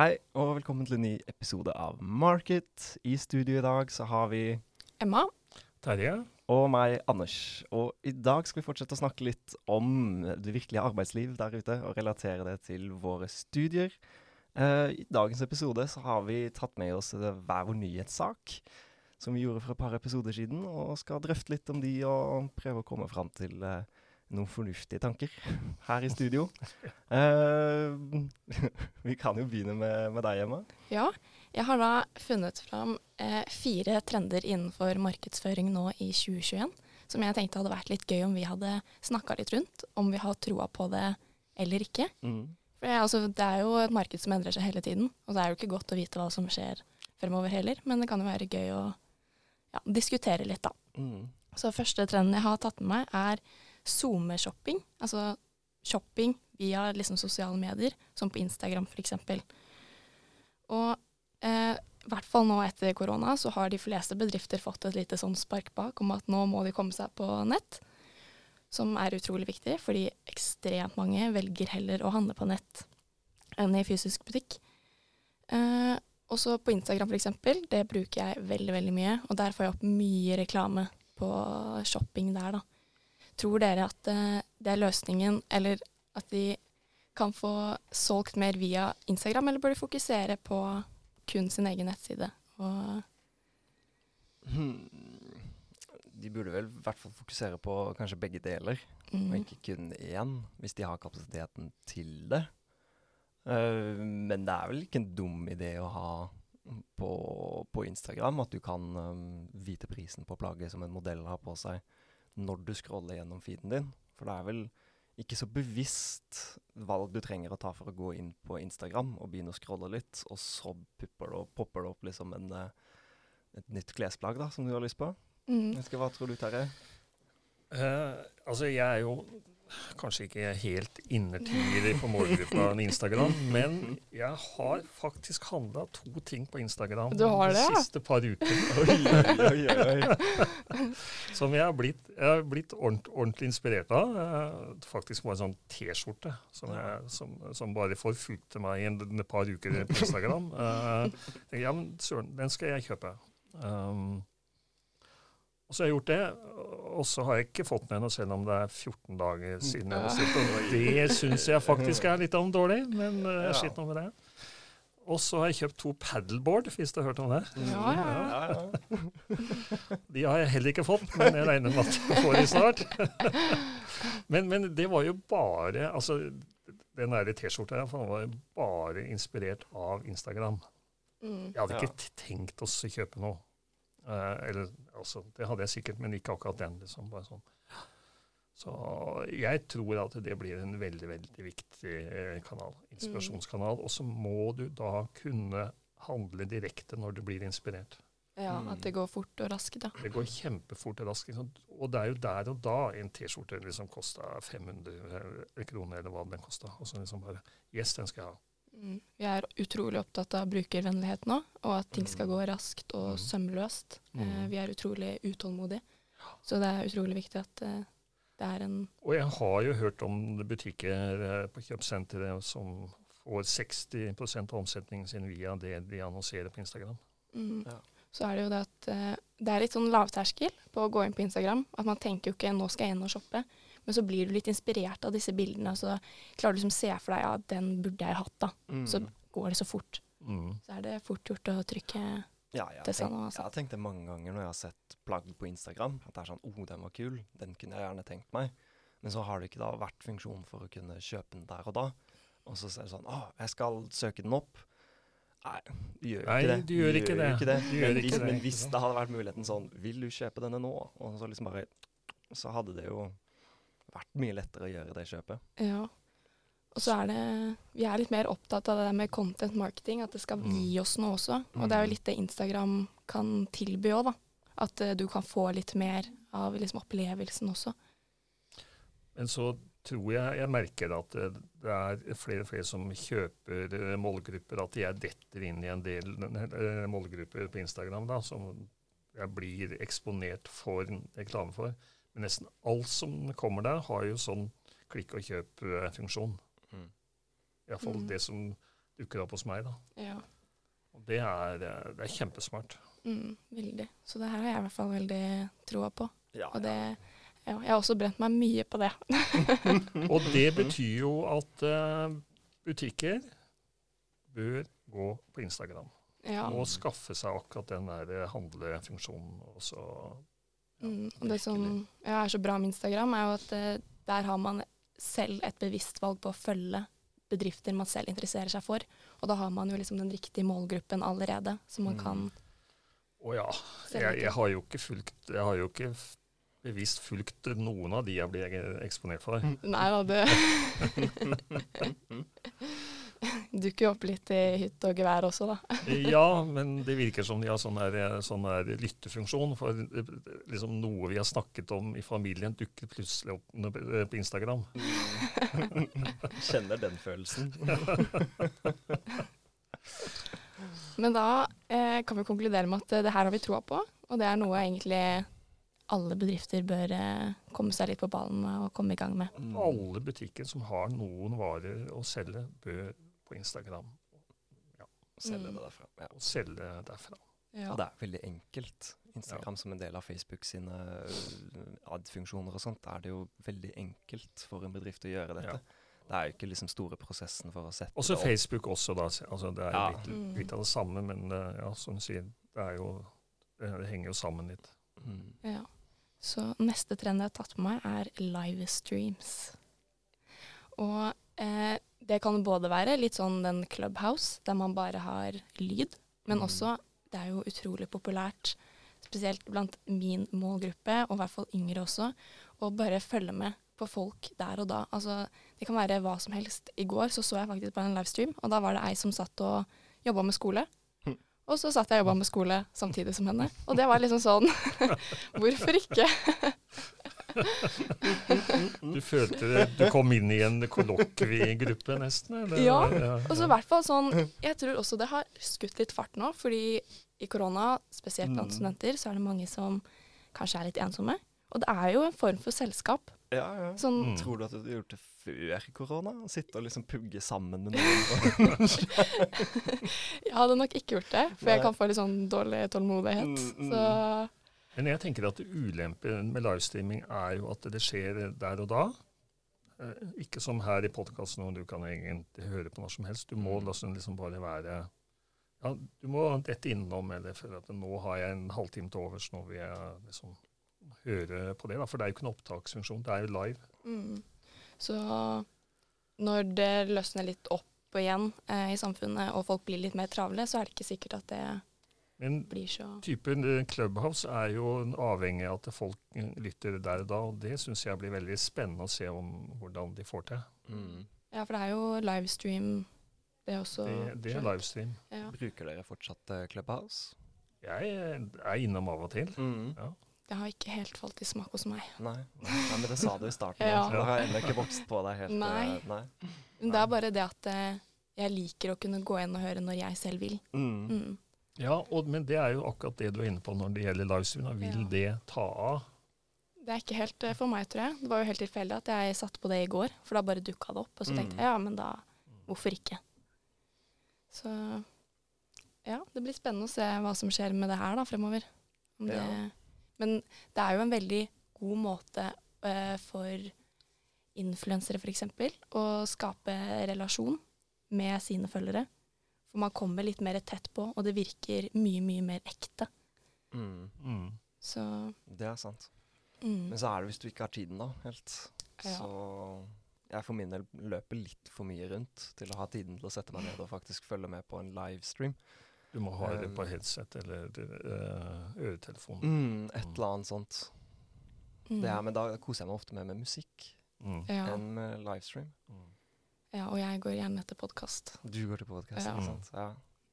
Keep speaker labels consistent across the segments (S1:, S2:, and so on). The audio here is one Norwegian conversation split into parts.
S1: Hei, og velkommen til en ny episode av Market. I studio i dag så har vi
S2: Emma.
S3: Terje.
S1: og meg, Anders. Og i dag skal vi fortsette å snakke litt om det virkelige arbeidsliv der ute, og relatere det til våre studier. Uh, I dagens episode så har vi tatt med oss hver vår nyhetssak, som vi gjorde for et par episoder siden, og skal drøfte litt om de og prøve å komme fram til eh, noen fornuftige tanker her i studio. Eh, vi kan jo begynne med, med deg, Emma.
S2: Ja, jeg har da funnet fram eh, fire trender innenfor markedsføring nå i 2021, som jeg tenkte hadde vært litt gøy om vi hadde snakka litt rundt, om vi har troa på det eller ikke.
S1: Mm.
S2: For jeg, altså, Det er jo et marked som endrer seg hele tiden, og det er jo ikke godt å vite hva som skjer fremover heller, men det kan jo være gøy å ja, diskutere litt, da.
S1: Mm. Så
S2: første trenden jeg har tatt med meg, er SoMe-shopping. Altså shopping via liksom sosiale medier, som på Instagram f.eks. Og eh, i hvert fall nå etter korona så har de fleste bedrifter fått et lite sånn spark bak om at nå må de komme seg på nett, som er utrolig viktig, fordi ekstremt mange velger heller å handle på nett enn i fysisk butikk. Eh, også på Instagram f.eks. Det bruker jeg veldig, veldig mye, og der får jeg opp mye reklame på shopping der, da. Tror dere at eh, det er løsningen, eller at de kan få solgt mer via Instagram, eller bør de fokusere på kun sin egen nettside? Og
S1: Hmm. De burde vel i hvert fall fokusere på kanskje begge deler, og
S2: mm,
S1: ikke kun én, hvis de har kapasiteten til det. Uh, men det er vel ikke en dum idé å ha på, på Instagram at du kan um, vite prisen på plagget som en modell har på seg når du scroller gjennom feeden din. For det er vel ikke så bevisst valg du trenger å ta for å gå inn på Instagram og begynne å scrolle litt, og så popper det opp, popper det opp liksom en, eh, et nytt klesplagg da, som du har lyst på.
S2: mm,
S1: Hva tror du, Terje?
S3: Uh, altså, jeg er jo kanskje ikke helt innertier på målgruppa på Instagram, men jeg har faktisk handla to ting på Instagram
S2: Du har det,
S3: de
S2: ja?
S3: siste par ukene.
S1: Oi, oi, oi, oi.
S3: Som jeg har blitt, jeg har blitt ordent, ordentlig inspirert av. Eh, faktisk var en sånn T-skjorte som, som, som bare forfulgte meg i et par uker på Instagram. Uh, jeg, ja, men søren, den skal jeg kjøpe. Um, og så har jeg gjort det, og så har jeg ikke fått den ennå, selv om det er 14 dager siden jeg har sett den. Det syns jeg faktisk er litt om dårlig, men jeg
S1: Ja.
S3: skitt nå med det. Og så har jeg kjøpt to paddleboard, hvis du har hørt om det.
S2: Ja, ja, ja.
S3: De har jeg heller ikke fått, men jeg regner med at jeg får de snart. men, men det var jo bare Altså, den der T-skjorta var jo bare inspirert av Instagram.
S2: Mm.
S3: Jeg hadde ikke tenkt oss å kjøpe noe. Eh, eller altså, det hadde jeg sikkert, men ikke akkurat den. liksom, bare sånn. Så jeg tror at det blir en veldig, veldig viktig eh, kanal. Inspirasjonskanal. Og så må du da kunne handle direkte når du blir inspirert.
S2: ja,
S1: Mm.
S2: at det går fort og raskt, da.
S3: Det går kjempefort og raskt. Liksom. Og det er jo der og da en T-skjorte liksom kosta 500 kroner, eller hva den kosta. Og så liksom bare Yes, den skal jeg ha.
S2: Mm. Vi er utrolig opptatt av brukervennlighet nå, og at ting skal gå raskt og
S3: Mm.
S2: sømløst. Eh,
S3: Mm.
S2: vi er utrolig utålmodige, så det er utrolig viktig at eh, det er en
S3: Og jeg har jo hørt om butikker eh, på kjøpesenteret som får 60% av omsetningen sin via det de annonserer på Instagram.
S2: mm.
S1: Ja.
S2: Så er det jo det at eh, det er litt sånn lavterskel på å gå inn på Instagram. At man tenker jo ikke 'nå skal jeg inn og shoppe', men så blir du litt inspirert av disse bildene. og Så klarer du liksom se for deg 'ja, den burde jeg hatt', da.
S1: Mm.
S2: Så går det så fort.
S3: Mm.
S2: Så er det fort gjort å trykke
S1: Ja, jeg, til
S2: han altså.
S1: jeg har tenkt det mange ganger når jeg har sett plagg på Instagram. At det er sånn 'Å, den var kul. Den kunne jeg gjerne tenkt meg'. Men så har det ikke da vært funksjon for å kunne kjøpe den der og da. Og så er det sånn 'Å, jeg skal søke den opp'. Nei, du gjør
S3: Nei,
S1: ikke det.
S3: du gjør ikke det.
S1: Det.
S3: Du gjør
S1: men,
S3: ikke det,
S1: men hvis det hadde vært muligheten sånn 'Vil du kjøpe denne nå?' Og så liksom bare Så hadde det jo vært mye lettere å gjøre det kjøpet.
S2: Ja. Og så er det Vi er litt mer opptatt av det der med content marketing, at det skal
S3: Mm.
S2: gi oss noe også. Og det er
S1: Mm.
S2: jo litt det Instagram kan tilby òg, da. At uh, du kan få litt mer av liksom opplevelsen også.
S3: Men så tror jeg jeg merker at det, det er flere og flere som kjøper eh, målgrupper, at jeg detter inn i en del eh, målgrupper på Instagram da, som jeg blir eksponert for reklame for. Men nesten alt som kommer der, har jo sånn klikk og kjøp-funksjon.
S1: Mm.
S3: Iallfall
S2: Mm.
S3: det som dukker opp hos meg. da.
S2: Ja.
S3: Og det er, eh, det er kjempesmart.
S2: Mm, veldig. Så det her har jeg i hvert fall veldig troa på.
S1: Ja,
S2: Og det, ja, jeg har også brent meg mye på det.
S3: Og det betyr jo at uh, butikker bør gå på Instagram
S2: Ja.
S3: og skaffe seg akkurat den der handlefunksjonen. Og så
S2: Mm, og det som ja, er så bra med Instagram, er jo at uh, der har man selv et bevisst valg på å følge bedrifter man selv interesserer seg for. Og da har man jo liksom den riktige målgruppen allerede, som man
S3: Mm.
S2: kan
S3: Å ja. Jeg, jeg har jo ikke fulgt Jeg har jo ikke bevisst fulgt noen av de jeg blir eksponert for.
S2: Nei da, det dukker jo opp litt i hytt og gevær også, da.
S3: Ja, men det virker som de har sånn her, sånn her lyttefunksjon. For eh, liksom noe vi har snakket om i familien, dukker plutselig opp på Instagram.
S1: Kjenner den følelsen.
S2: Men da eh, kan vi konkludere med at eh, det her har vi troa på, og det er noe egentlig alle bedrifter bør eh, komme seg litt på ballen og komme i gang med.
S3: Alle butikker som har noen varer å selge, bør på Instagram
S1: Selge
S2: Mm.
S1: det derfra. Ja.
S3: og selge derfra.
S2: Ja.
S1: Og det er veldig enkelt. Instagram som en del av Facebook sine uh, ad-funksjoner og sånt, er det jo veldig enkelt for en bedrift å gjøre dette. Det er jo ikke liksom store prosessen for å sette
S3: Også
S1: det opp.
S3: Facebook også, da. Altså, det er
S1: Ja.
S3: litt, litt av det samme, men eh, ja, som du sier, det, er jo, det, det henger jo sammen litt.
S1: Mm.
S2: Ja. Så neste trend jeg har tatt på meg, er livestreams. Og eh, det kan både være litt sånn den Clubhouse, der man bare har lyd, men
S1: Mm.
S2: også det er jo utrolig populært, spesielt blant min målgruppe, og i hvert fall yngre også, å bare følge med på folk der og da. Altså, det kan være hva som helst. I går så, så jeg faktisk på en livestream, og da var det ei som satt og jobba med skole.
S1: Hm.
S2: Og så satt jeg og jobba med skole samtidig som henne. Og det var liksom sånn Hvorfor ikke?
S3: Du følte det, du kom inn i en kollokviegruppe nesten? eller?
S2: Ja, Og så i hvert fall sånn Jeg tror også det har skutt litt fart nå, fordi i korona, spesielt blant
S1: Mm.
S2: studenter, så er det mange som kanskje er litt ensomme. Og det er jo en form for selskap.
S1: Ja, ja.
S2: Sånn
S3: Mm.
S1: Tror du at du hadde gjort det før korona? Sitte og liksom pugge sammen med noen?
S2: Jeg hadde nok ikke gjort det, for jeg kan få litt sånn dårlig tålmodighet.
S1: Mm, mm.
S2: Så
S3: Men jeg tenker at ulempen med livestreaming er jo at det skjer der og da. Eh, Ikke som her i podkasten, hvor du kan egentlig høre på når som helst. Du må
S1: Mm.
S3: liksom, liksom bare være ja, Du må dette innom, eller føle at nå har jeg en halvtime til overs, nå vil jeg liksom høre på det. Da. For det er jo ikke en opptaksfunksjon, det er jo live.
S2: mm. Så når det løsner litt opp igjen eh, i samfunnet, og folk blir litt mer travle, så er det ikke sikkert at det
S3: Men
S2: blir så
S3: typen eh, Clubhouse er jo avhengig av at folk eh, lytter der og da, og det syns jeg blir veldig spennende å se om hvordan de får til.
S1: Mm.
S2: Ja, for det er jo livestream, det er også.
S3: Det, det er livestream.
S2: Ja.
S1: Bruker dere fortsatt eh, Clubhouse?
S3: Jeg er innom av og til.
S1: Mm.
S3: Ja.
S2: Det har ikke helt falt i smak hos meg.
S1: Nei. Nei, men det sa du i starten.
S2: Ja.
S1: Det har ennå ikke vokst på deg helt.
S2: Nei.
S1: nei.
S2: Det er bare det at jeg liker å kunne gå inn og høre når jeg selv vil.
S1: Mm.
S2: Mm.
S3: Ja, og, men det er jo akkurat det du er inne på når det gjelder livestream. da. Vil
S2: Ja.
S3: det ta av?
S2: Det er ikke helt eh, for meg, tror jeg. Det var jo helt tilfeldig at jeg satte på det i går, for da bare dukka det opp. Og så tenkte
S1: Mm.
S2: jeg ja, men da hvorfor ikke? Så ja, det blir spennende å se hva som skjer med det her da fremover. Det,
S1: Ja.
S2: Men det er jo en veldig god måte uh, for influensere f.eks. å skape relasjon med sine følgere. For man kommer litt mer tett på, og det virker mye, mye mer ekte.
S1: Mm.
S3: Mm.
S2: Så
S1: Det er sant.
S2: mm.
S1: Men så er det hvis du ikke har tiden, da, helt.
S2: Ja.
S1: Så jeg for min del løper litt for mye rundt til å ha tiden til å sette meg ned og faktisk følge med på en livestream.
S3: Du må ha det
S1: Um,
S3: på headset eller uh, øretelefon.
S1: Mm, et eller annet sånt.
S2: Mm.
S1: Det er, men da koser jeg meg ofte mer med musikk
S3: Mm.
S2: ja.
S1: enn med livestream.
S2: Ja, og jeg går gjerne etter podkast.
S1: Du går til podkast,
S2: Ja.
S1: ikke sant? Ja.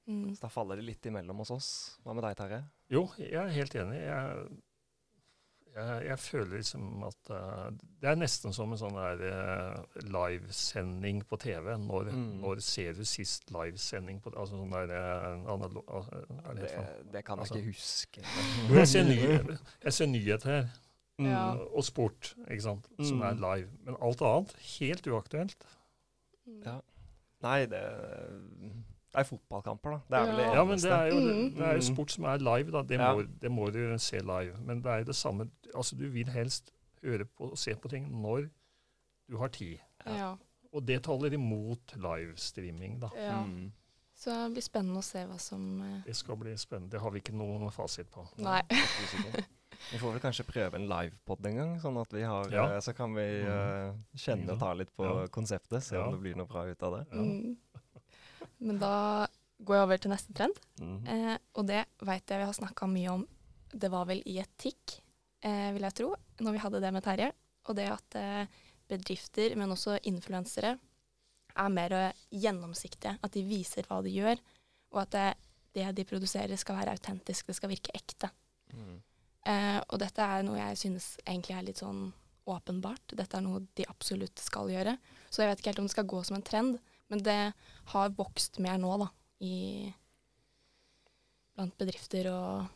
S2: Mm.
S1: Så da faller det litt imellom hos oss. Hva med deg, Terje?
S3: Jo, jeg er helt enig. Jeg, jeg, jeg føler liksom at uh, Det er nesten som en sånn der eh, livesending på TV. Når,
S1: Mm.
S3: når ser du sist livesending på Altså sånn der uh, analo... eh, er det
S1: Det, det kan jeg
S3: Altså.
S1: ikke huske.
S3: Jeg ser, nyhet jeg ser nyheter her,
S1: Mm.
S3: og sport, ikke sant, som
S1: Mm.
S3: er live. Men alt annet helt uaktuelt.
S2: Mm.
S1: Ja. Nei, det, det er fotballkamper, da. Det er vel det
S2: Ja.
S3: Men det er jo,
S2: Mm.
S3: det er jo
S1: Mm.
S3: sport som er live, da. Det,
S1: Ja.
S3: må, det må du se live. Men det er det samme Altså, du vil helst høre på og se på ting når du har tid.
S2: Ja.
S3: Og det taler imot livestreaming, da.
S2: ja.
S1: Mm.
S2: Så det blir spennende å se hva som uh...
S3: Det skal bli spennende. Det har vi ikke noen fasit på.
S2: Nei.
S1: Vi får vel kanskje prøve en livepod en gang, sånn at vi har
S3: Ja.
S1: eh, Så kan vi uh, kjenne og ta litt på
S3: Ja.
S1: konseptet, se
S3: Ja.
S1: om det blir noe bra ut av det.
S3: Ja.
S2: mm. Men da går jeg over til neste trend.
S1: mm.
S2: Eh, og det veit jeg vi har snakka mye om. Det var vel i etikk, eh, vil jeg tro, når vi hadde det med Terje. Og det at eh, bedrifter, men også influensere, er mer eh, gjennomsiktige. At de viser hva de gjør, og at det, det de produserer skal være autentisk, det skal virke ekte.
S1: Mm.
S2: Eh, og dette er noe jeg synes egentlig er litt sånn åpenbart. Dette er noe de absolutt skal gjøre. Så jeg vet ikke helt om det skal gå som en trend, men det har vokst mer nå, da. I blant bedrifter og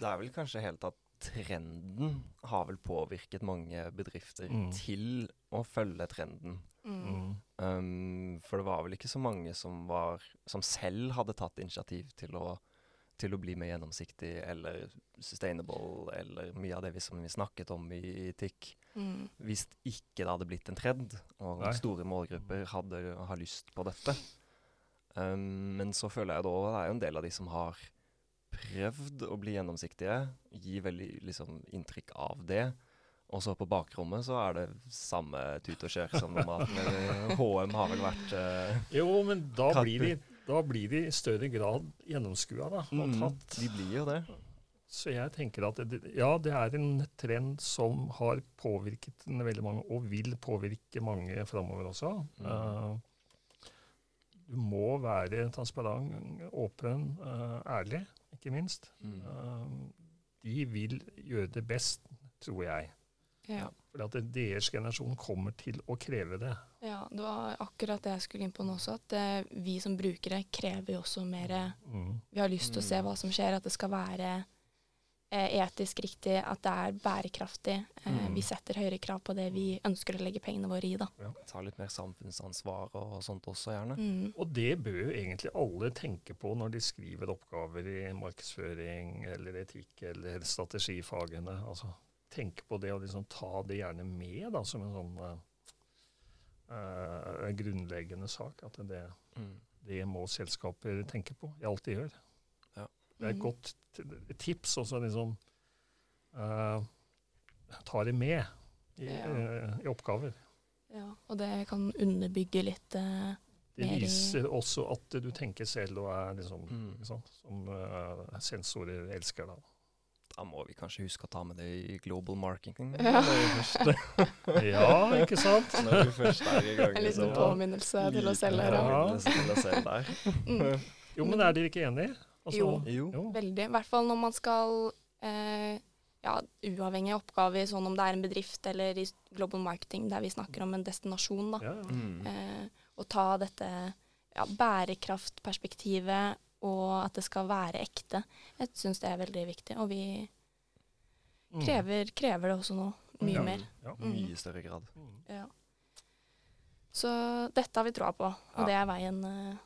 S1: Det er vel kanskje helt at trenden har vel påvirket mange bedrifter
S3: Mm.
S1: til å følge trenden.
S3: Mm.
S1: Um, for det var vel ikke så mange som, var, som selv hadde tatt initiativ til å, til å bli mer gjennomsiktig eller sustainable, eller mye av det vi, som vi snakket om i, i TIC.
S2: Mm.
S1: Hvis ikke det hadde blitt en trend, og
S3: Nei.
S1: store målgrupper hadde har lyst på dette. Um, men så føler jeg da det er jo en del av de som har prøvd å bli gjennomsiktige, gi veldig liksom, inntrykk av det. Og så på bakrommet så er det samme tut og kjør som normalt. Men HM har vel vært uh,
S3: Jo, men da blir, de, da blir de i større grad gjennomskua og
S1: mm,
S3: tatt.
S1: De blir jo det.
S3: Så jeg tenker at det, ja, det er en trend som har påvirket veldig mange, og vil påvirke mange framover også.
S1: Mm.
S3: Uh, du må være transparent, åpen, uh, ærlig, ikke minst.
S1: Mm.
S3: Uh, de vil gjøre det best, tror jeg.
S2: Ja.
S3: For at deres generasjon kommer til å kreve det.
S2: ja. Det var akkurat det jeg skulle inn på nå også. At eh, vi som brukere krever jo også mer
S3: Mm.
S2: Vi har lyst til å se
S1: Mm.
S2: hva som skjer, at det skal være eh, etisk riktig, at det er bærekraftig. Eh,
S1: Mm.
S2: Vi setter høyere krav på det vi ønsker å legge pengene våre i, da. Ja.
S1: Ta litt mer samfunnsansvar og sånt også, gjerne.
S2: Mm.
S3: Og det bør jo egentlig alle tenke på når de skriver oppgaver i markedsføring eller etikk eller strategifagene. Altså tenke på det og liksom ta det gjerne med da, som en sånn uh, grunnleggende sak. At det,
S1: Mm.
S3: det må selskaper tenke på i alt de gjør.
S1: Ja.
S3: Det er et
S2: Mm.
S3: godt tips også liksom uh, Ta det med i,
S2: Ja.
S3: uh, i oppgaver.
S2: Ja, og det kan underbygge litt uh,
S3: Det viser også at du tenker selv og er liksom
S1: Mm.
S3: som sensorer elsker. da.
S1: Da må vi kanskje huske å ta med det i global marketing.
S2: Ja.
S3: Ja, ikke sant?
S1: når vi først er i gang.
S2: En liten påminnelse til oss selv her.
S3: Ja.
S2: Ja.
S1: Til oss selv der.
S2: Mm.
S3: Jo, men er dere ikke enige? Altså,
S2: Jo.
S1: Jo.
S3: jo.
S2: Veldig. I hvert fall når man skal eh, ja, uavhengige oppgaver, sånn om det er en bedrift eller i global marketing, der vi snakker om en destinasjon, da.
S3: Ja, ja.
S1: Mm.
S2: Eh, og ta dette ja, bærekraftperspektivet og at det skal være ekte. Jeg syns det er veldig viktig, og vi krever, krever det også nå. Mye
S3: Ja.
S2: mer.
S3: Ja.
S2: Mm.
S1: Mye større grad.
S3: Mm.
S2: Ja. Så dette har vi troa på, og
S1: Ja.
S2: det er veien, eh,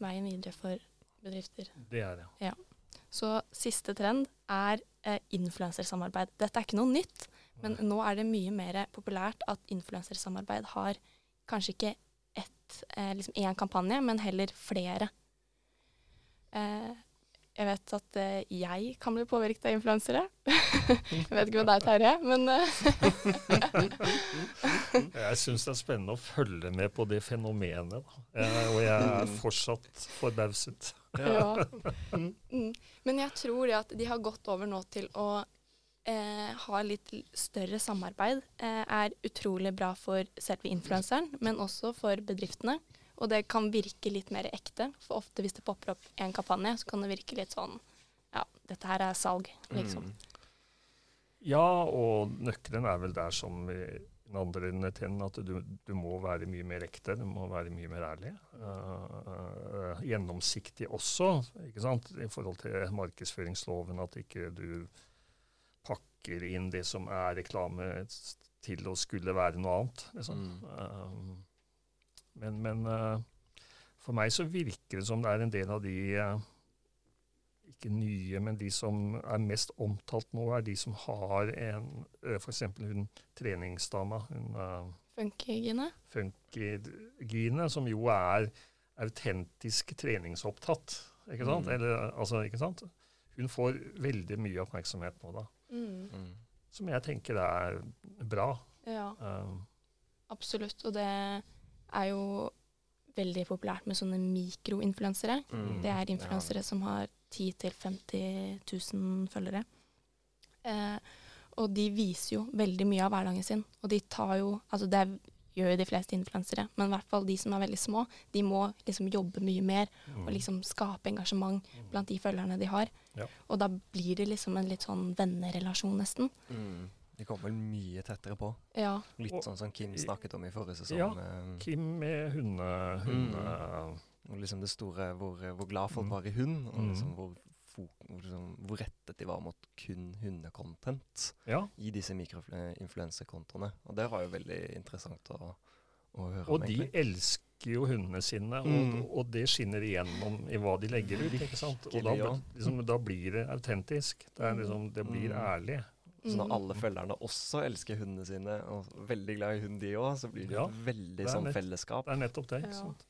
S2: veien videre for bedrifter.
S3: Det er det.
S2: Så siste trend er eh, influensersamarbeid. Dette er ikke noe nytt, men nå er det mye mer populært at influensersamarbeid har kanskje ikke ett, eh, liksom én kampanje, men heller flere. Eh, jeg vet at eh, jeg kan bli påvirket av influensere. jeg vet ikke med deg, Terje, men eh,
S3: Jeg syns det er spennende å følge med på det fenomenet. Og jeg er fortsatt forbauset.
S2: Ja. Mm. Men jeg tror det at de har gått over nå til å eh, ha litt større samarbeid, eh, er utrolig bra for selve influenseren, men også for bedriftene. Og det kan virke litt mer ekte, for ofte hvis det popper opp en kampanje, så kan det virke litt sånn Ja, dette her er salg, liksom.
S1: Mm.
S3: Ja, og nøkkelen er vel der som i den andre enden, at du, du må være mye mer ekte, du må være mye mer ærlig. Eh, gjennomsiktig også, ikke sant, i forhold til markedsføringsloven, at ikke du pakker inn det som er reklame til å skulle være noe annet. Liksom.
S1: Mm.
S3: Eh, men men eh, For meg så virker det som det er en del av de eh, ikke nye, men de som er mest omtalt nå, er de som har en eh, F.eks. hun treningsdama, hun uh,
S2: Funkygine.
S3: Funkygine, som jo er autentisk treningsopptatt. Ikke sant?
S1: Mm.
S3: Eller, altså, ikke sant? Hun får veldig mye oppmerksomhet nå, da.
S2: Mm.
S1: Mm.
S3: Som jeg tenker er bra.
S2: Ja,
S3: Um,
S2: absolutt. Og det er jo veldig populært med sånne mikroinfluensere.
S1: Mm.
S2: Det er influensere som har 10 000-50 000 følgere. Eh, og de viser jo veldig mye av hverdagen sin. Og de tar jo Altså det gjør jo de fleste influensere, men i hvert fall de som er veldig små, de må liksom jobbe mye mer
S3: mm,
S2: og liksom skape engasjement blant de følgerne de har.
S3: Ja.
S2: Og da blir det liksom en litt sånn vennerelasjon, nesten.
S1: Mm. De kommer vel mye tettere på.
S2: Ja.
S1: Litt
S3: Og-
S1: sånn som Kim snakket om i forrige sesong.
S3: Ja.
S1: med-
S3: Kim med hunde... hunde
S1: Og liksom det store hvor, hvor glad folk
S3: Mm.
S1: var i hund, og
S3: Mm.
S1: liksom hvor, hvor, liksom, hvor rettet de var mot kun hundecontent
S3: Ja.
S1: i disse mikroinfluensekontoene. Og det var jo veldig interessant å, å høre
S3: Og
S1: om,
S3: de elsker jo hundene sine, og,
S1: Mm.
S3: og det skinner igjennom i hva de legger ut. ikke sant? Og da, liksom, da blir det autentisk. Det, er liksom, det blir
S1: Mm.
S3: ærlig.
S1: Så når
S2: Mm.
S1: alle følgerne også elsker hundene sine, og veldig glad i hund de òg, så blir det
S3: Ja,
S1: et veldig
S3: det
S1: sånn
S3: nett-
S1: fellesskap.
S3: Det er nettopp det. Ikke sant?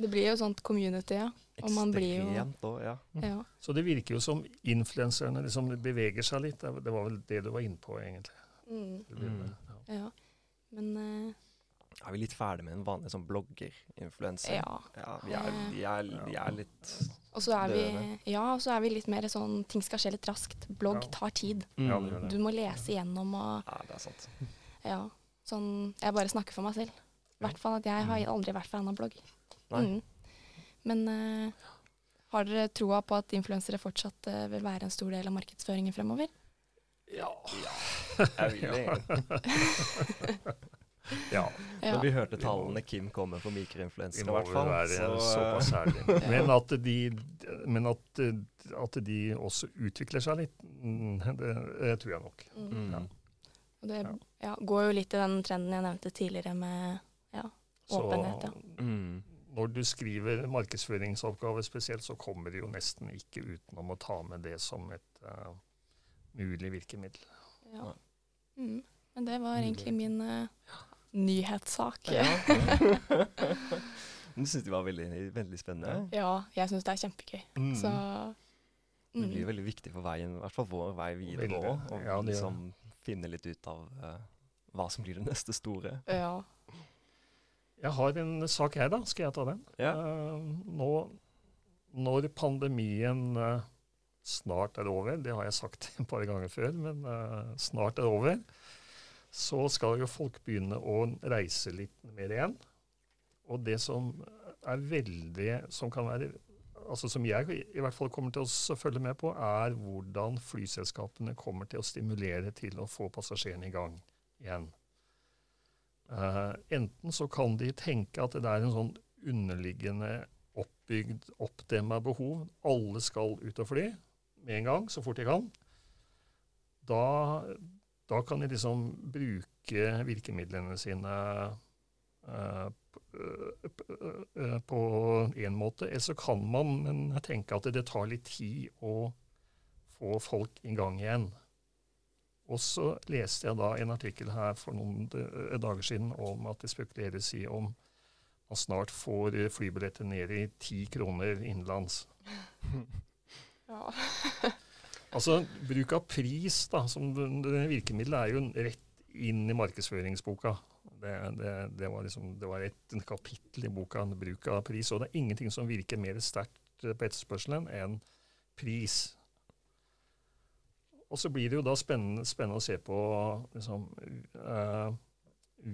S2: Det blir jo sånt community, ja. Og man blir jo-
S1: Ekstremt òg, ja.
S2: ja.
S3: Så det virker jo som influenserne liksom beveger seg litt. Det det var vel det du var inne på, egentlig.
S2: Mm.
S1: Mm.
S3: Ja.
S2: ja. Men eh,
S1: Er vi litt ferdig med en vanlig sånn blogger-influenser?
S2: ja.
S1: Ja, vi er, vi er, vi er litt
S2: Og så er vi, ja, og så er vi litt mer sånn ting skal skje litt raskt. Blogg
S3: Ja.
S2: tar tid.
S3: Ja,
S1: Mm.
S3: det det.
S2: Du må lese igjennom og
S1: Ja, det er sant.
S2: ja. Sånn Jeg bare snakker for meg selv. I hvert fall at jeg har aldri vært fan av blogg.
S1: Nei.
S2: Mm. Men uh, har dere troa på at influensere fortsatt uh, vil være en stor del av markedsføringen fremover?
S3: Ja.
S1: Jeg vil det.
S3: ja.
S2: Ja.
S1: Når vi hørte tallene Kim kom med for
S3: mikroinfluensa,
S1: i hvert fall.
S3: være
S1: Så,
S3: såpass ærlige. Men at de, men at, at de også utvikler seg litt, mm, det, det tror jeg nok.
S2: Mm.
S1: mm.
S3: Ja.
S2: Og det
S3: Ja.
S2: ja, går jo litt i den trenden jeg nevnte tidligere med ja,
S3: Så
S2: Åpenhet, ja.
S1: Mm.
S3: når du skriver markedsføringsoppgaver spesielt, så kommer det jo nesten ikke utenom å ta med det som et uh, mulig virkemiddel.
S2: ja. Mm. Men det var egentlig min eh, nyhetssak.
S1: Ja. Du syns det var veldig, veldig spennende?
S2: Ja, jeg syns det er kjempegøy.
S1: Mm.
S2: Så
S1: Det
S2: mm.
S1: blir veldig viktig for veien, i hvert fall vår vei videre nå, å
S3: Ja,
S1: liksom finne litt ut av uh, hva som blir det neste store.
S2: Ja.
S3: Jeg har en sak her, da. Skal jeg ta den?
S1: Ja.
S3: Uh, nå, når pandemien uh, snart er over, det har jeg sagt et par ganger før, men snart er over, så skal jo folk begynne å reise litt mer igjen. Og det som er veldig Som kan være altså som jeg i hvert fall kommer til å følge med på, er hvordan flyselskapene kommer til å stimulere til å få passasjerene i gang igjen. Uh, enten så kan de tenke at det er en sånn underliggende oppbygd, oppdemma behov. Alle skal ut og fly med en gang, så fort de kan. Da, da kan de liksom bruke virkemidlene sine eh, p- eh, på én måte. Eller så kan man men tenke at det tar litt tid å få folk i gang igjen. Og så leste jeg da en artikkel her for noen dager siden om at det spekuleres i om man snart får eh, flybilletter ned i ti kroner innenlands.
S2: ja.
S3: Altså, bruk av pris da, som virkemiddel er jo rett inn i markedsføringsboka. Det, det, det var liksom, det var et kapittel i boka, bruk av pris, og det er ingenting som virker mer sterkt på etterspørselen enn pris. Og så blir det jo da spennende, spennende å se på liksom, uh,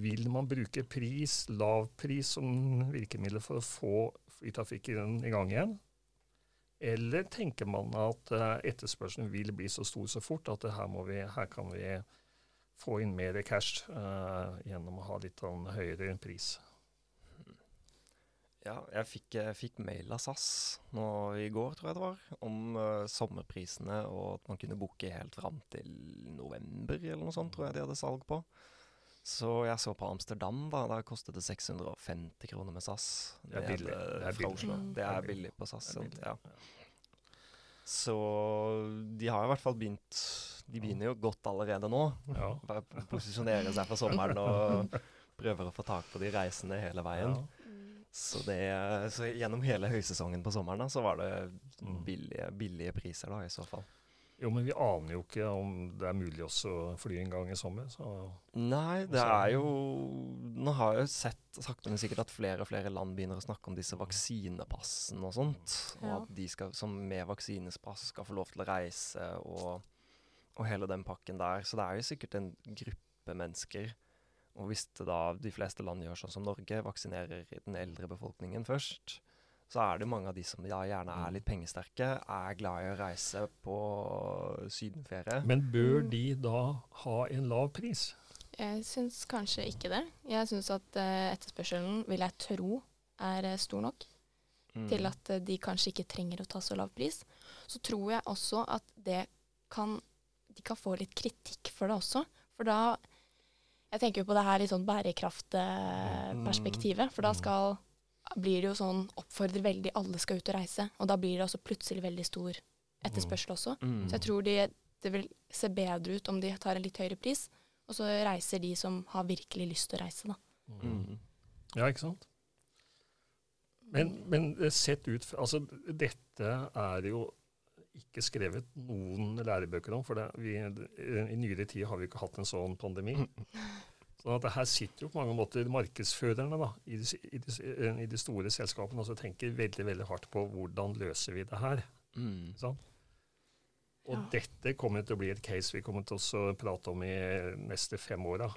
S3: Vil man bruke pris, lav pris, som virkemiddel for å få flytrafikken i gang igjen? Eller tenker man at eh, etterspørselen vil bli så stor så fort at her, vi, her kan vi få inn mer cash uh, gjennom å ha litt høyere pris?
S1: Ja, jeg fikk, jeg fikk mail av SAS nå i går, tror jeg det var, om uh, sommerprisene, og at man kunne booke helt fram til november, eller noe sånt, tror jeg de hadde salg på. Så jeg så på Amsterdam, da. Da kostet det 650 kroner med SAS.
S3: Det er billig. Det er billig.
S1: Oslo.
S2: Mm.
S1: Det
S3: er billig.
S1: på SAS.
S3: Billig.
S1: Ja. Så de har i hvert fall begynt De begynner jo godt allerede nå.
S3: Ja.
S1: Bare posisjonere seg for sommeren og prøver å få tak på de reisende hele veien.
S3: Ja.
S1: Så, det, så gjennom hele høysesongen på sommeren da, så var det
S3: Mm.
S1: billige, billige priser da, i så fall.
S3: Jo, men vi aner jo ikke om det er mulig også å fly en gang i sommer. Så
S1: Nei, det er jo Nå har jeg jo sett sakte, men sikkert at flere og flere land begynner å snakke om disse vaksinepassene og sånt.
S2: Ja.
S1: Og at de skal, som med vaksinespass skal få lov til å reise og, og hele den pakken der. Så det er jo sikkert en gruppe mennesker. Og hvis det da de fleste land gjør sånn som Norge, vaksinerer den eldre befolkningen først, så er det mange av de som ja, gjerne er litt pengesterke, er glad i å reise på sydenferie.
S3: Men bør de da ha en lav pris?
S2: Jeg syns kanskje ikke det. Jeg syns at eh, etterspørselen, vil jeg tro, er eh, stor nok
S1: Mm.
S2: til at eh, de kanskje ikke trenger å ta så lav pris. Så tror jeg også at det kan De kan få litt kritikk for det også. For da Jeg tenker jo på det her i sånn bærekraftperspektivet. For da
S3: Mm.
S2: skal blir det jo sånn Oppfordrer veldig alle skal ut og reise. Og da blir det også plutselig veldig stor etterspørsel også.
S1: Mm.
S2: Så jeg tror de, det vil se bedre ut om de tar en litt høyere pris, og så reiser de som har virkelig lyst til å reise, da.
S1: Mm.
S3: Ja, ikke sant? Men, men eh, sett ut fra Altså, dette er jo ikke skrevet noen lærebøker om, for det, vi, i nyere tid har vi ikke hatt en sånn pandemi. Sånn at det her sitter jo på mange måter markedsførerne da, i, de, i, de, eh, i de store selskapene og så tenker veldig veldig hardt på hvordan løser vi det her.
S1: Mm.
S3: Sånn? Og
S2: Ja.
S3: dette kommer til å bli et case vi kommer til å prate om i neste fem åra.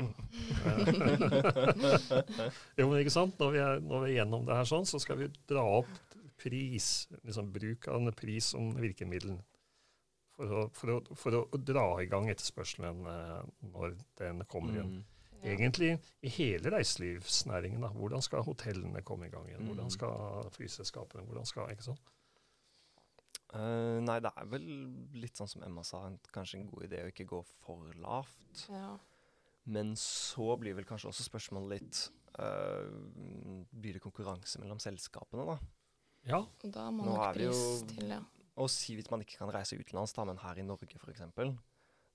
S3: jo, men ikke sant? Når vi, er, når vi er gjennom det her sånn, så skal vi dra opp pris, liksom bruk av en pris som virkemiddel. For å, for, å, for å dra i gang etterspørselen eh, når den kommer igjen.
S1: Mm.
S3: Egentlig i hele reiselivsnæringen. da. Hvordan skal hotellene komme i gang igjen? Hvordan
S1: Mm.
S3: skal flyselskapene hvordan skal, ikke sånn?
S1: Uh, nei, det er vel litt sånn som Emma sa, en- kanskje en god idé å ikke gå for lavt.
S2: Ja.
S1: Men så blir vel kanskje også spørsmålet litt uh, Blir det konkurranse mellom selskapene, da?
S3: Ja,
S2: Og da må
S1: Nå
S2: nok
S1: er
S2: pris
S1: jo-
S2: til, ja.
S1: Og si hvis man ikke kan reise utenlands, da, men her i Norge f.eks.,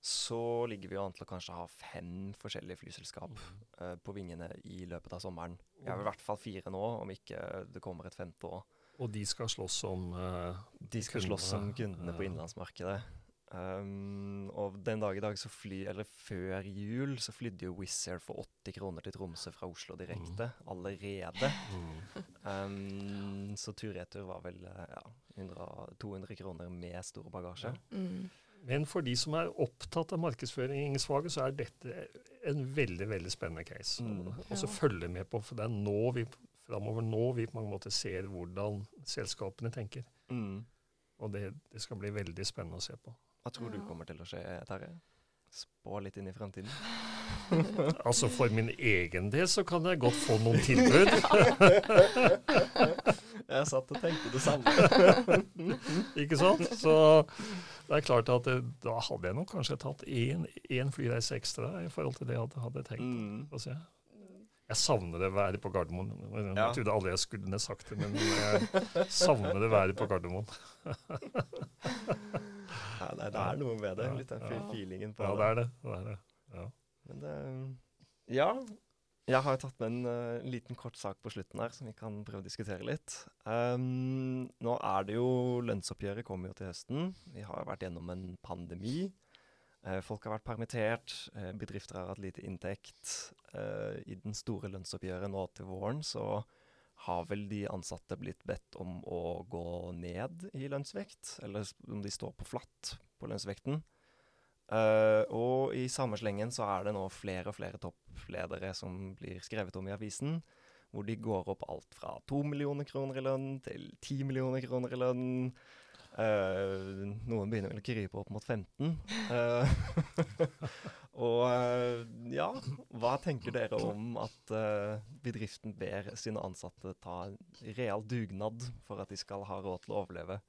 S1: så ligger vi jo an til å kanskje ha fem forskjellige flyselskap eh, på vingene i løpet av sommeren. Vi har i hvert fall fire nå, om ikke det kommer et femte òg.
S3: og de skal slåss om uh,
S1: De skal slåss om
S3: Kundene,
S1: kundene på
S3: ja.
S1: innenlandsmarkedet. Um, og den dag i dag så fly, eller før jul, så flydde jo Wizz Air for 80 kroner til Tromsø fra Oslo direkte. Allerede. Um, så tur-retur var vel eh, ja, 100, 200 kroner med stor bagasje.
S2: Mm.
S3: Men for de som er opptatt av markedsføringsfaget, så er dette en veldig veldig spennende case.
S1: Mm.
S3: Og så
S2: Ja.
S3: følge med på, for det er nå vi framover nå vi på mange måter ser hvordan selskapene tenker.
S1: Mm.
S3: Og det, det skal bli veldig spennende å se på.
S1: Hva tror du kommer til å skje, Terje? Spå litt inn i fremtiden.
S3: Altså For min egen del så kan jeg godt få noen tilbud.
S1: Jeg satt og tenkte det samme.
S3: ikke sant? Så det er klart at det, da hadde jeg nok kanskje tatt én, flyreise ekstra i forhold til det jeg hadde, tenkt.
S1: Mm.
S3: Se. Jeg savner det været på Gardermoen. Jeg
S1: Ja.
S3: trodde aldri jeg skulle sagt det, men jeg savner det været på Gardermoen.
S1: Ja, nei, det er noe med det. Litt den feelingen på
S3: Ja, det er det. det, er det. Ja.
S1: Men det Ja. Jeg har tatt med en uh, liten kort sak på slutten her som vi kan prøve å diskutere litt. Um, nå er det jo Lønnsoppgjøret kommer jo til høsten. Vi har vært gjennom en pandemi. Uh, folk har vært permittert. Uh, bedrifter har hatt lite inntekt. I den store lønnsoppgjøret nå til våren så har vel de ansatte blitt bedt om å gå ned i lønnsvekt, eller om de står på flatt på lønnsvekten. Uh, og i samme slengen så er det nå flere og flere toppledere som blir skrevet om i avisen, hvor de går opp alt fra to millioner kroner i lønn til ti millioner kroner i lønn. Eh, noen begynner vel å krype opp mot 15. Uh, og uh, ja, hva tenker dere om at eh, bedriften ber sine ansatte ta real dugnad for at de skal ha råd til å overleve,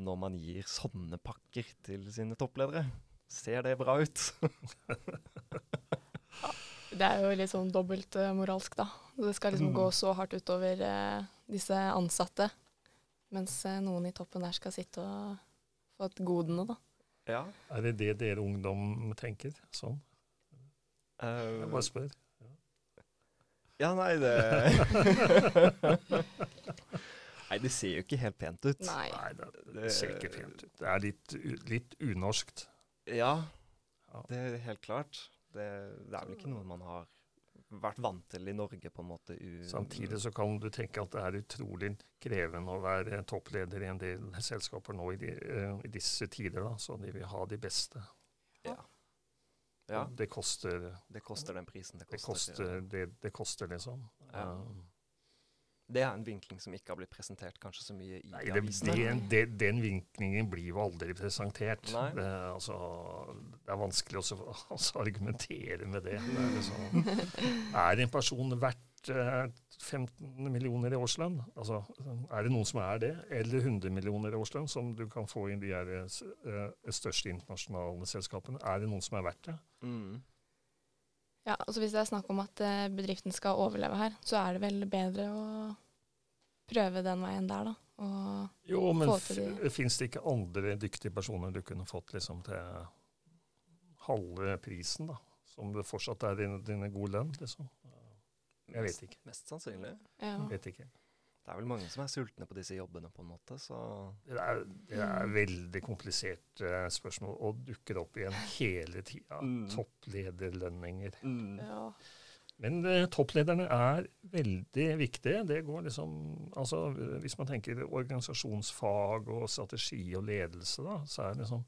S1: når man gir sånne pakker til sine toppledere? Ser det bra ut?
S2: Det er jo litt sånn dobbeltmoralsk, da. Det skal liksom
S3: Mm.
S2: gå så hardt utover eh, disse ansatte, mens eh, noen i toppen der skal sitte og få et godene, da.
S1: Ja.
S3: Er det det dere ungdom tenker? Sånn?
S1: eh,
S3: Jeg bare spør.
S1: ja, nei, det Nei, det ser jo ikke helt pent ut.
S2: Nei.
S3: Nei, det, det ser ikke pent ut. Det er litt, litt unorskt.
S1: Ja,
S3: Ja.
S1: det er helt klart. Det, det er vel ikke noe man har vært vant til i Norge, på en måte. U
S3: Samtidig så kan du tenke at det er utrolig krevende å være toppleder i en del selskaper nå i, de, eh, i disse tider, da, så de vil ha de beste.
S1: Ja,
S3: ja. Det koster,
S1: det koster den prisen det
S3: det
S1: koster.
S3: koster, det, det koster liksom.
S1: Ja.
S3: Eh,
S1: Det er en vinkling som ikke har blitt presentert kanskje så mye i
S3: Nei, det,
S1: den,
S3: det, den vinklingen blir jo aldri presentert. Det, altså, det er vanskelig å argumentere med det. det er, liksom, er en person verdt eh, 15 millioner i årslønn? Altså, er det noen som er det? Eller 100 millioner i årslønn, som du kan få i de her, eh, største internasjonale selskapene? Er det noen som er verdt det?
S1: Mm.
S2: Ja, altså Hvis det er snakk om at eh, bedriften skal overleve her, så er det vel bedre å prøve den veien der, da. Og
S3: Jo, men
S2: Få til det.
S3: fins det ikke andre dyktige personer du kunne fått liksom til halve prisen, da? Som det fortsatt er din, din gode lønn, liksom? Jeg vet ikke.
S1: Mest sannsynlig.
S2: ja.
S3: Vet ikke.
S1: Det er vel mange som er sultne på disse jobbene, på en måte, så
S3: Det er, det er veldig komplisert eh, spørsmål, og dukker opp igjen hele tida.
S1: Mm.
S3: Topplederlønninger.
S1: mm.
S2: ja.
S3: Men eh, topplederne er veldig viktige. Det går liksom Altså, hvis man tenker organisasjonsfag og strategi og ledelse, da, så er det liksom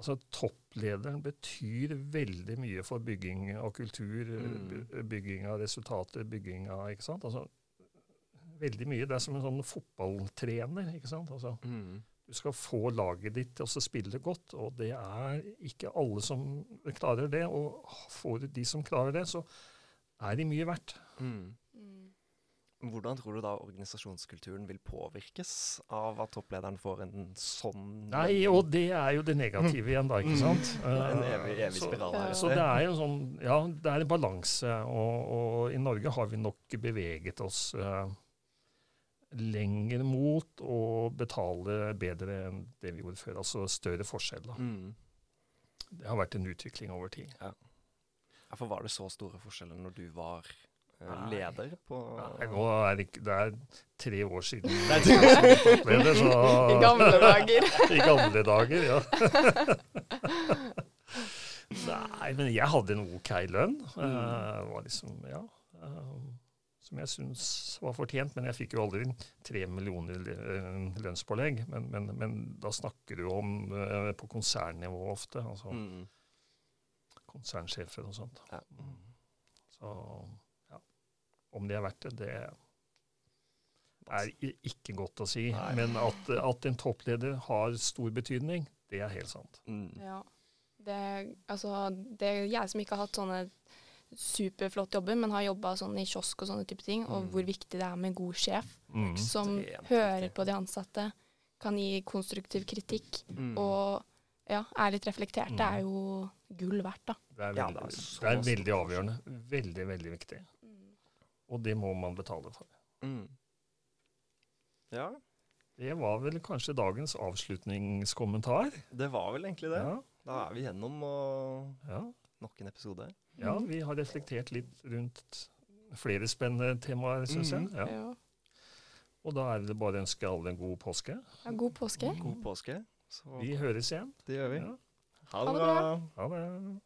S3: Altså, topplederen betyr veldig mye for bygging av kultur,
S1: Mm.
S3: bygging av resultater, bygging av Ikke sant? Altså, veldig mye. Det er som en sånn fotballtrener, ikke sant. Altså,
S1: Mm.
S3: du skal få laget ditt til å spille godt, og det er ikke alle som klarer det. Og får du de som klarer det, så er de mye verdt.
S1: Mm.
S2: Mm.
S1: Hvordan tror du da organisasjonskulturen vil påvirkes av at topplederen får en sånn
S3: Nei, og det er jo det negative igjen, da, ikke sant?
S1: En evig, evig spiral her.
S3: Så det er jo sånn, ja, det er en balanse, og, og i Norge har vi nok beveget oss eh, lenger mot å betale bedre enn det vi gjorde før. Altså større forskjell. Da.
S1: Mm.
S3: Det har vært en utvikling over tid.
S1: Ja, for var det så store forskjeller når du var eh,
S3: Nei.
S1: leder på
S3: Nei, nå er det, ikke, det er tre år siden
S1: Det er
S3: tre år siden leder, så
S2: I gamle dager.
S3: I gamle dager, ja. Nei, men jeg hadde en OK lønn. Eh, var liksom, ja, eh, som jeg syns var fortjent. Men jeg fikk jo aldri tre millioner eh, lønnspålegg. Men, men, men da snakker du om eh, på konsernnivå ofte. Altså
S1: mm.
S3: konsernsjefer og sånt.
S1: ja.
S3: Så ja. Om det er verdt det, det er ikke godt å si.
S1: Nei.
S3: Men at, at en toppleder har stor betydning, det er helt sant.
S1: Mm.
S2: Ja. Det, altså, det er jeg som ikke har hatt sånne superflotte jobber, men har jobba sånn i kiosk og sånne type ting, og
S1: Mm.
S2: hvor viktig det er med en god sjef
S3: Mm.
S2: som hører
S1: viktig.
S2: på de ansatte, kan gi konstruktiv kritikk
S1: Mm.
S2: og ja, er litt reflektert. Det er jo gull verdt, da.
S3: Det er
S1: Ja,
S3: veldig,
S1: det er
S3: det er veldig avgjørende. Veldig, veldig viktig. Og det må man betale for.
S1: Mm. Ja,
S3: Det var vel kanskje dagens avslutningskommentar.
S1: det var vel egentlig det.
S3: Ja,
S1: Da er vi gjennom og
S3: ja.
S1: nok en episode.
S3: Ja, vi har reflektert litt rundt flere spennende temaer, syns jeg.
S1: Mhm.
S3: Ja.
S2: Ja.
S3: Og da er det bare å ønske alle en god påske.
S2: Ja, god påske.
S1: God påske. Så
S3: Vi høres igjen.
S1: det gjør vi.
S3: Ja.
S1: Ha
S2: det bra.
S1: bra.
S3: Ha det.